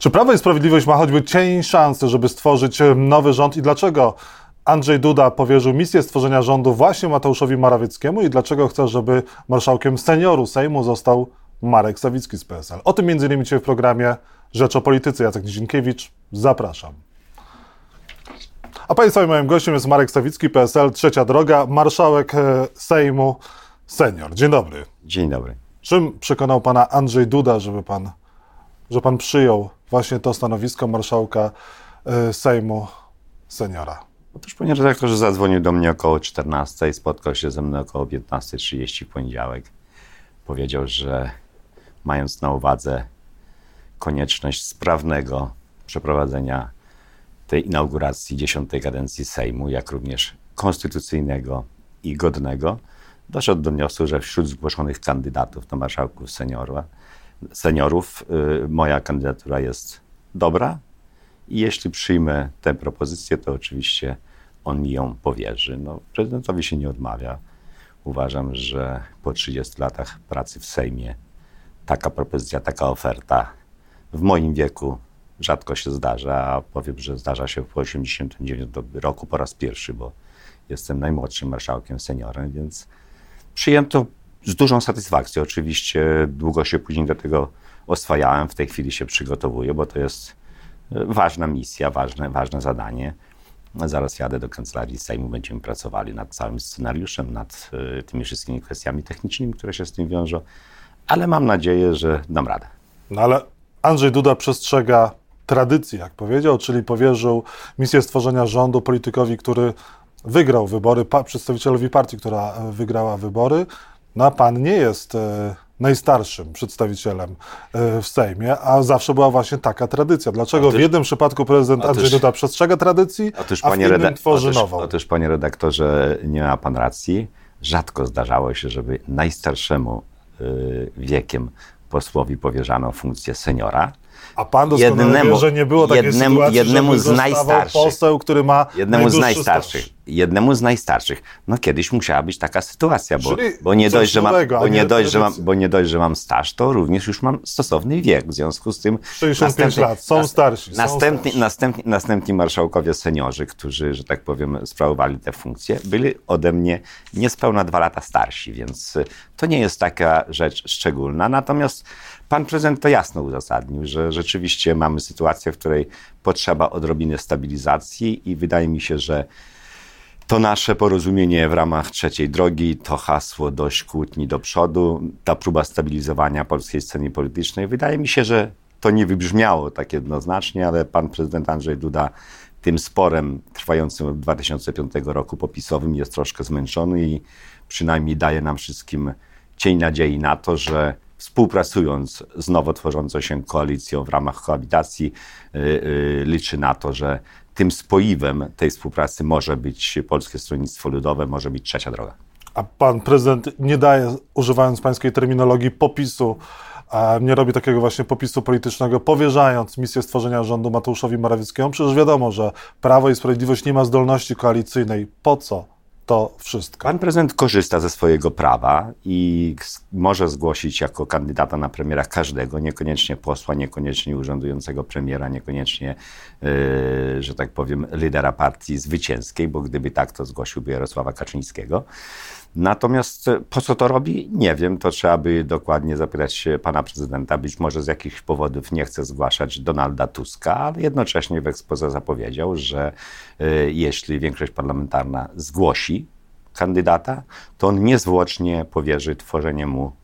Czy Prawo i Sprawiedliwość ma choćby cień szansy, żeby stworzyć nowy rząd i dlaczego Andrzej Duda powierzył misję stworzenia rządu właśnie Mateuszowi Morawieckiemu i dlaczego chce, żeby marszałkiem senioru Sejmu został Marek Sawicki z PSL? O tym między innymi dzisiaj w programie Rzecz o Polityce. Jacek Nizinkiewicz, zapraszam. A Państwa moim gościem jest Marek Sawicki, PSL, Trzecia Droga, marszałek e, Sejmu senior. Dzień dobry. Dzień dobry. Czym przekonał Pana Andrzej Duda, żeby Pan, że Pan przyjął właśnie to stanowisko marszałka e, Sejmu seniora? Otóż panie redaktorze zadzwonił do mnie około 14, spotkał się ze mną około 15.30 w poniedziałek. Powiedział, że mając na uwadze konieczność sprawnego przeprowadzenia tej inauguracji dziesiątej kadencji Sejmu, jak również konstytucyjnego i godnego, doszedł do wniosku, że wśród zgłoszonych kandydatów na marszałków seniora, seniorów yy, moja kandydatura jest dobra i jeśli przyjmę tę propozycję, to oczywiście on mi ją powierzy. No, prezydentowi się nie odmawia. Uważam, że po 30 latach pracy w Sejmie taka propozycja, taka oferta w moim wieku rzadko się zdarza, a powiem, że zdarza się w 89 roku po raz pierwszy, bo jestem najmłodszym marszałkiem seniorem, więc przyjąłem to z dużą satysfakcją. Oczywiście długo się później do tego oswajałem, w tej chwili się przygotowuję, bo to jest e, ważna misja, ważne, ważne zadanie. Zaraz jadę do kancelarii Sejmu, będziemy pracowali nad całym scenariuszem, nad y, tymi wszystkimi kwestiami technicznymi, które się z tym wiążą, ale mam nadzieję, że dam radę. No ale Andrzej Duda przestrzega tradycji, jak powiedział, czyli powierzył misję stworzenia rządu politykowi, który wygrał wybory, pa, przedstawicielowi partii, która e, wygrała wybory. No a pan nie jest e, najstarszym przedstawicielem e, w Sejmie, a zawsze była właśnie taka tradycja. Dlaczego otóż, w jednym przypadku prezydent otóż, Andrzej Duda przestrzega tradycji, otóż, a w innym tworzy nową? Otóż, panie redaktorze, nie ma pan racji. Rzadko zdarzało się, żeby najstarszemu y, wiekiem posłowi powierzano funkcję seniora. A pan doskonale jednemu, wie, że nie było takiej jednemu, sytuacji, jednemu z najstarszych, poseł, który ma jednemu z najstarszych, staż. jednemu z najstarszych. No kiedyś musiała być taka sytuacja, bo, bo nie dość, że mam, bo nie dość, że mam, bo nie dość, że mam staż, to również już mam stosowny wiek. W związku z tym 65 lat, są starsi. Następni, są następni, następni marszałkowie seniorzy, którzy, że tak powiem, sprawowali te funkcje, byli ode mnie niespełna dwa lata starsi, więc to nie jest taka rzecz szczególna. Natomiast Pan prezydent to jasno uzasadnił, że rzeczywiście mamy sytuację, w której potrzeba odrobiny stabilizacji i wydaje mi się, że to nasze porozumienie w ramach trzeciej drogi, to hasło dość kłótni do przodu, ta próba stabilizowania polskiej sceny politycznej, wydaje mi się, że to nie wybrzmiało tak jednoznacznie, ale pan prezydent Andrzej Duda tym sporem trwającym od 2005 roku popisowym jest troszkę zmęczony i przynajmniej daje nam wszystkim cień nadziei na to, że współpracując z nowo tworzącą się koalicją w ramach koabitacji, yy, yy, liczy na to, że tym spoiwem tej współpracy może być Polskie Stronnictwo Ludowe, może być trzecia droga. A pan prezydent nie daje, używając pańskiej terminologii, popisu, nie robi takiego właśnie popisu politycznego, powierzając misję stworzenia rządu Mateuszowi Morawieckiemu. Przecież wiadomo, że Prawo i Sprawiedliwość nie ma zdolności koalicyjnej. Po co to wszystko. Pan prezydent korzysta ze swojego prawa i może zgłosić jako kandydata na premiera każdego, niekoniecznie posła, niekoniecznie urzędującego premiera, niekoniecznie, yy, że tak powiem, lidera partii zwycięskiej, bo gdyby tak, to zgłosiłby Jarosława Kaczyńskiego. Natomiast e, po co to robi? Nie wiem. To trzeba by dokładnie zapytać pana prezydenta. Być może z jakichś powodów nie chce zgłaszać Donalda Tuska, ale jednocześnie w ekspoze zapowiedział, że y, jeśli większość parlamentarna zgłosi kandydata, to on niezwłocznie powierzy tworzenie mu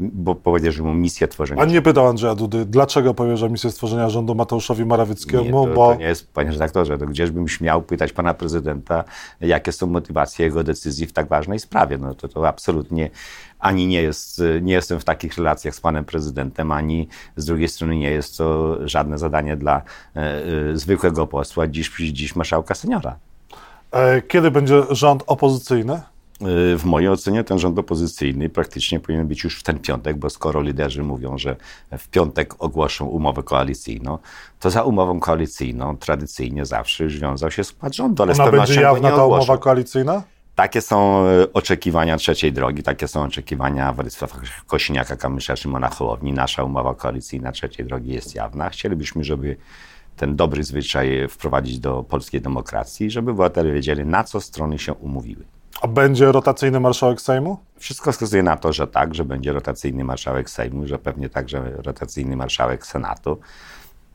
bo powierzył mu misję tworzenia. Pan nie pytał Andrzeja Dudy, dlaczego powierza misję stworzenia rządu Mateuszowi Morawieckiemu, nie, to, bo... To nie jest, panie redaktorze, to gdzieżbym śmiał pytać pana prezydenta, jakie są motywacje jego decyzji w tak ważnej sprawie. No to, to absolutnie ani nie jest, nie jestem w takich relacjach z panem prezydentem, ani z drugiej strony nie jest to żadne zadanie dla e, e, zwykłego posła, dziś, dziś marszałka seniora. E, kiedy będzie rząd opozycyjny? W mojej ocenie ten rząd opozycyjny praktycznie powinien być już w ten piątek, bo skoro liderzy mówią, że w piątek ogłoszą umowę koalicyjną, to za umową koalicyjną tradycyjnie zawsze już wiązał się skład rządu. Ale Ona będzie jawna ta umowa koalicyjna? Takie są e, oczekiwania trzeciej drogi, takie są oczekiwania Władysława Kosiniaka-Kamysza, Szymona Hołowni. Nasza umowa koalicyjna trzeciej drogi jest jawna. Chcielibyśmy, żeby ten dobry zwyczaj wprowadzić do polskiej demokracji, żeby obywatele wiedzieli, na co strony się umówiły. A będzie rotacyjny marszałek Sejmu? Wszystko wskazuje na to, że tak, że będzie rotacyjny marszałek Sejmu, że pewnie także rotacyjny marszałek Senatu.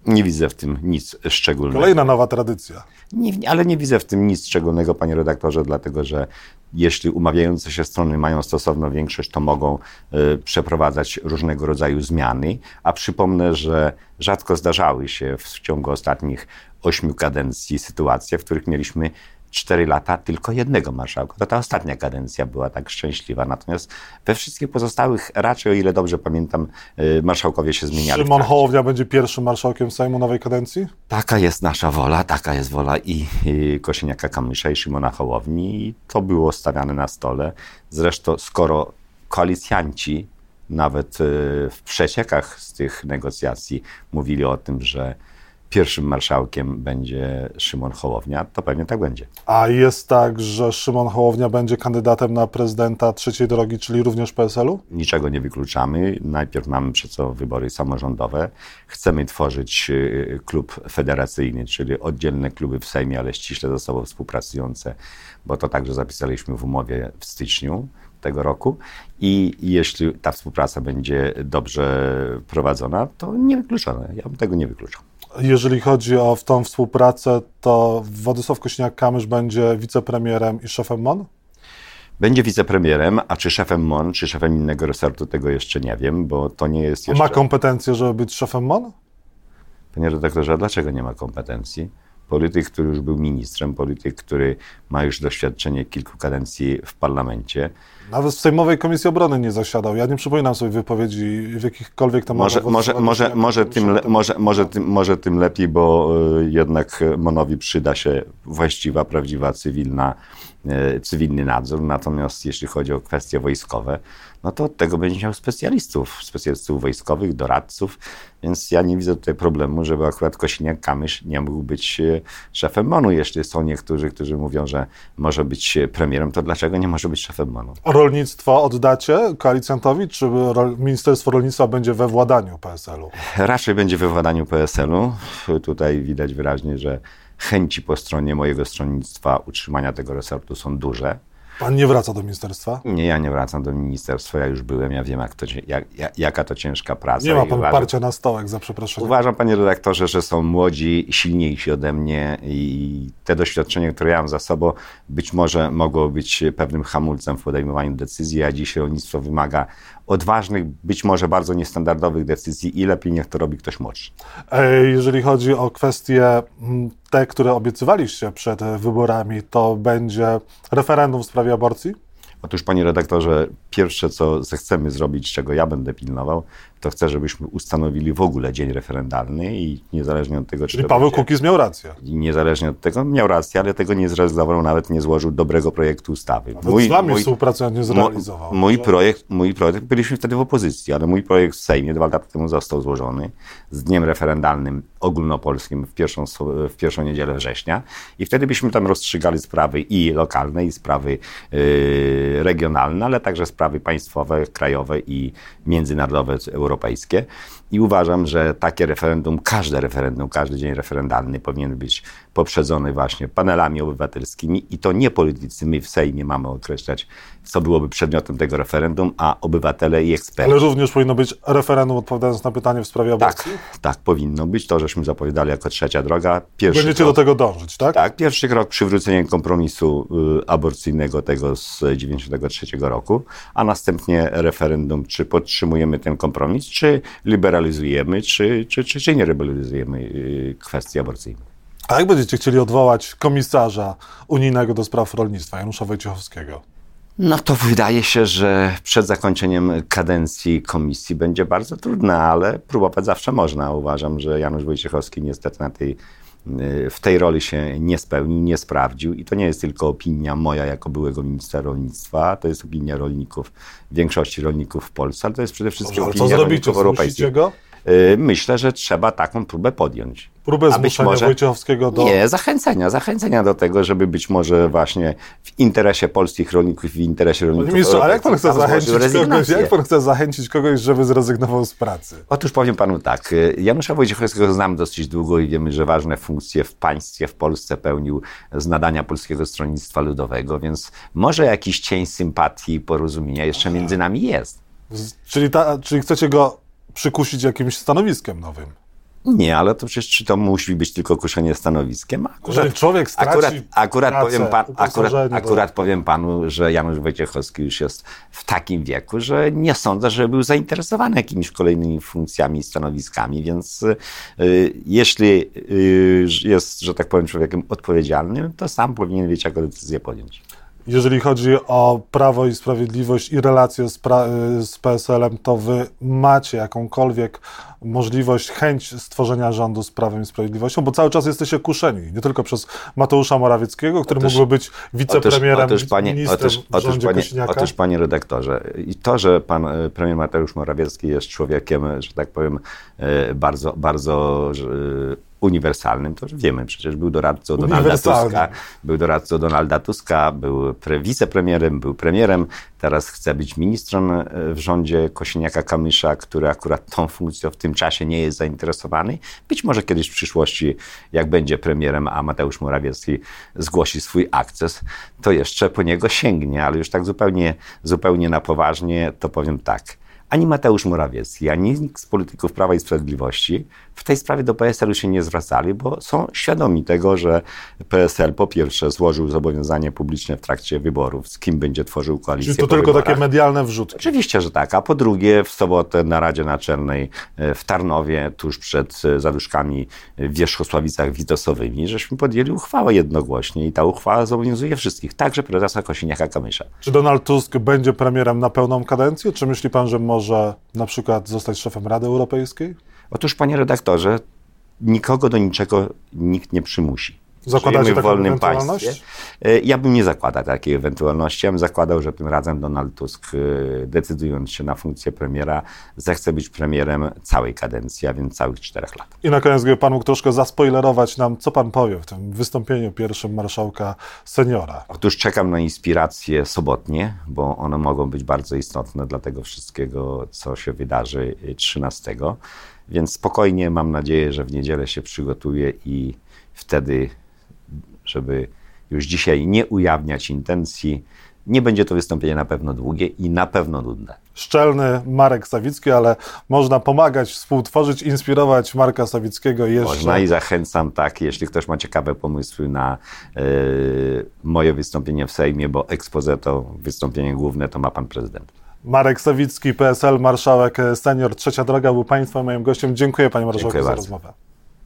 Nie widzę w tym nic szczególnego. Kolejna nowa tradycja. Nie, ale nie widzę w tym nic szczególnego, panie redaktorze, dlatego że jeśli umawiające się strony mają stosowną większość, to mogą y, przeprowadzać różnego rodzaju zmiany. A przypomnę, że rzadko zdarzały się w ciągu ostatnich ośmiu kadencji sytuacje, w których mieliśmy cztery lata tylko jednego marszałka. To ta ostatnia kadencja była tak szczęśliwa. Natomiast we wszystkich pozostałych, raczej o ile dobrze pamiętam, y, marszałkowie się zmieniali. Szymon Hołownia będzie pierwszym marszałkiem Sejmu nowej kadencji? Taka jest nasza wola, taka jest wola i, i Kosiniaka-Kamysza i Szymona Hołowni i to było stawiane na stole. Zresztą skoro koalicjanci nawet y, w przeciekach z tych negocjacji mówili o tym, że pierwszym marszałkiem będzie Szymon Hołownia, to pewnie tak będzie. A jest tak, że Szymon Hołownia będzie kandydatem na prezydenta trzeciej drogi, czyli również PSL-u? Niczego nie wykluczamy. Najpierw mamy przed sobą wybory samorządowe. Chcemy tworzyć y, klub federacyjny, czyli oddzielne kluby w Sejmie, ale ściśle ze sobą współpracujące, bo to także zapisaliśmy w umowie w styczniu tego roku i jeśli ta współpraca będzie dobrze prowadzona, to niewykluczone. Ja bym tego nie wykluczał. Jeżeli chodzi o tą współpracę, to Władysław Kośniak-Kamysz będzie wicepremierem i szefem MON? Będzie wicepremierem, a czy szefem MON, czy szefem innego resortu, tego jeszcze nie wiem, bo to nie jest jeszcze... Ma kompetencje, żeby być szefem MON? Panie redaktorze, a dlaczego nie ma kompetencji? Polityk, który już był ministrem, polityk, który ma już doświadczenie kilku kadencji w parlamencie. Nawet w Sejmowej Komisji Obrony nie zasiadał. Ja nie przypominam sobie wypowiedzi w jakichkolwiek tematach. Może, może, może, może, tym, le, może, może, tym, może tym lepiej, bo y, jednak Monowi przyda się właściwa, prawdziwa, cywilna, y, cywilny nadzór. Natomiast jeśli chodzi o kwestie wojskowe, no to od tego będzie miał specjalistów, specjalistów wojskowych, doradców, więc ja nie widzę tutaj problemu, żeby akurat Kosiniak-Kamysz nie mógł być e, szefem MONU. Jeśli są niektórzy, którzy mówią, że może być premierem, to dlaczego nie może być szefem MONU? Rolnictwo oddacie koalicjantowi, czy Ministerstwo Rolnictwa będzie we władaniu PSL-u? Raczej będzie we władaniu PSL-u. Tutaj widać wyraźnie, że chęci po stronie mojego stronnictwa utrzymania tego resortu są duże. Pan nie wraca do ministerstwa? Nie, ja nie wracam do ministerstwa. Ja już byłem, ja wiem, jak to, jak, jaka to ciężka praca. Nie ma pan uważam, parcia na stołek, za przeproszeniem. Uważam, panie redaktorze, że są młodzi, silniejsi ode mnie i te doświadczenie, które ja mam za sobą, być może mogło być pewnym hamulcem w podejmowaniu decyzji, a dziś rolnictwo wymaga odważnych, być może bardzo niestandardowych decyzji i lepiej niech to robi ktoś młodszy. Jeżeli chodzi o kwestie mm, te, które obiecywaliście przed wyborami, to będzie referendum w sprawie aborcji? Otóż, panie redaktorze, pierwsze, co zechcemy zrobić, czego ja będę pilnował, to chcę, żebyśmy ustanowili w ogóle dzień referendalny i niezależnie od tego, czy. Czyli Paweł będzie, Kukiz miał rację. I niezależnie od tego, miał rację, ale tego nie zrealizował, nawet nie złożył dobrego projektu ustawy. Nawet mój, z współpracę nie zrealizował. Mój, projekt, mój projekt, byliśmy wtedy w opozycji, ale mój projekt w Sejmie dwa lata temu został złożony z dniem referendalnym ogólnopolskim w pierwszą, w pierwszą niedzielę września i wtedy byśmy tam rozstrzygali sprawy i lokalne, i sprawy yy, regionalne, ale także sprawy państwowe, krajowe i międzynarodowe, europejskie. I uważam, że takie referendum, każde referendum, każdy dzień referendalny powinien być poprzedzony właśnie panelami obywatelskimi i to nie politycy, my w Sejmie mamy określać, co byłoby przedmiotem tego referendum, a obywatele i eksperci. Ale również powinno być referendum odpowiadając na pytanie w sprawie aborcji? Tak, tak powinno być. To, żeśmy zapowiadali jako trzecia droga. Pierwszy Będziecie krok, do tego dążyć, tak? Tak, pierwszy krok przywrócenie kompromisu y, aborcyjnego tego z 1993 roku, a następnie referendum, czy podtrzymujemy ten kompromis, czy liberalizujemy, czy, czy, czy, czy nie liberalizujemy y, kwestii aborcyjnej. A jak będziecie chcieli odwołać komisarza unijnego do spraw rolnictwa, Janusza Wojciechowskiego? No to wydaje się, że przed zakończeniem kadencji komisji będzie bardzo trudne, ale próbować zawsze można. Uważam, że Janusz Wojciechowski niestety na tej, w tej roli się nie spełnił, nie sprawdził i to nie jest tylko opinia moja jako byłego ministra rolnictwa, to jest opinia rolników, większości rolników w Polsce, ale to jest przede wszystkim Dobrze, opinia rolników europejskich. Y, myślę, że trzeba taką próbę podjąć. Próbę A zmuszenia może- Wojciechowskiego do... Nie, zachęcenia, zachęcenia do tego, żeby być może właśnie w interesie polskich rolników, w interesie rolników Panie ministrze, ale jak pan chce zachęcić kogoś, jak pan chce zachęcić kogoś, żeby zrezygnował z pracy? Otóż powiem panu tak, y, Janusza Wojciechowskiego znam dosyć długo i wiemy, że ważne funkcje w państwie, w Polsce pełnił z nadania Polskiego Stronnictwa Ludowego, więc może jakiś cień sympatii i porozumienia jeszcze między nami jest. Czyli, ta, czyli chcecie go przykusić jakimś stanowiskiem nowym? Nie, ale to przecież czy to musi być tylko kuszenie stanowiskiem? Jeżeli człowiek straci akurat, akurat, pracę, powiem pan, akurat, akurat powiem panu, że Janusz Wojciechowski już jest w takim wieku, że nie sądzę, że był zainteresowany jakimiś kolejnymi funkcjami i stanowiskami, więc y, jeśli y, jest, że tak powiem, człowiekiem odpowiedzialnym, to sam powinien wiedzieć, jaką decyzję podjąć. Jeżeli chodzi o Prawo i Sprawiedliwość i relacje z, z PSL-em, to wy macie jakąkolwiek możliwość, chęć stworzenia rządu z Prawem i Sprawiedliwością, bo cały czas jesteście kuszeni, nie tylko przez Mateusza Morawieckiego, który Otóż- mógłby być wicepremierem, otóż, panie, ministrem panie, Kosiniaka. otóż, panie redaktorze, i to, że pan e, premier Mateusz Morawiecki jest człowiekiem, że tak powiem, e, bardzo, bardzo uniwersalnym, to już wiemy. Przecież był doradcą Donalda. Tuska, był doradcą Donalda Tuska, był pre, wicepremierem, był premierem, teraz chce być ministrem e, w rządzie Kosiniaka-Kamysza, który akurat tą funkcją w tym czasie nie jest zainteresowany. Być może kiedyś w przyszłości, jak będzie premierem, a Mateusz Morawiecki zgłosi swój akces, to jeszcze po niego sięgnie, ale już tak zupełnie, zupełnie na poważnie, to powiem tak. Ani Mateusz Morawiecki, ani nikt z polityków Prawa i Sprawiedliwości w tej sprawie do PSL-u się nie zwracali, bo są świadomi tego, że PSL po pierwsze złożył zobowiązanie publiczne w trakcie wyborów, z kim będzie tworzył koalicję Czyli to tylko wyborach. takie medialne wrzutki. Oczywiście, że tak. A po drugie, w sobotę na Radzie Naczelnej e, w Tarnowie, tuż przed e, zaduszkami w Wierzchosławicach Witosowymi, żeśmy podjęli uchwałę jednogłośnie i ta uchwała zobowiązuje wszystkich, także prezesa Kosiniaka-Kamysza. Czy Donald Tusk będzie premierem na pełną kadencję? Czy myśli pan, że może na przykład zostać szefem Rady Europejskiej? Otóż, panie redaktorze, nikogo do niczego nikt nie przymusi. Zakładacie Żyjemy w wolnym ewentualność? państwie. E, Ja bym nie zakładał takiej ewentualności. Ja bym zakładał, że tym razem Donald Tusk, e, decydując się na funkcję premiera, zechce być premierem całej kadencji, a więc całych czterech lat. I na koniec, gdyby pan mógł troszkę zaspoilerować nam, co pan powie w tym wystąpieniu pierwszym marszałka seniora. Otóż czekam na inspiracje sobotnie, bo one mogą być bardzo istotne dla tego wszystkiego, co się wydarzy y, 13. Więc spokojnie mam nadzieję, że w niedzielę się przygotuję i wtedy, żeby już dzisiaj nie ujawniać intencji, nie będzie to wystąpienie na pewno długie i na pewno nudne. Szczelny Marek Sawicki, ale można pomagać, współtworzyć, inspirować Marka Sawickiego jeszcze. Można i zachęcam, tak, jeśli ktoś ma ciekawe pomysły na e, moje wystąpienie w Sejmie, bo expose to wystąpienie główne to ma pan prezydent. Marek Sawicki, PSL, marszałek senior, Trzecia Droga był państwa moim gościem. Dziękuję panie marszałku Dziękuję za bardzo. rozmowę.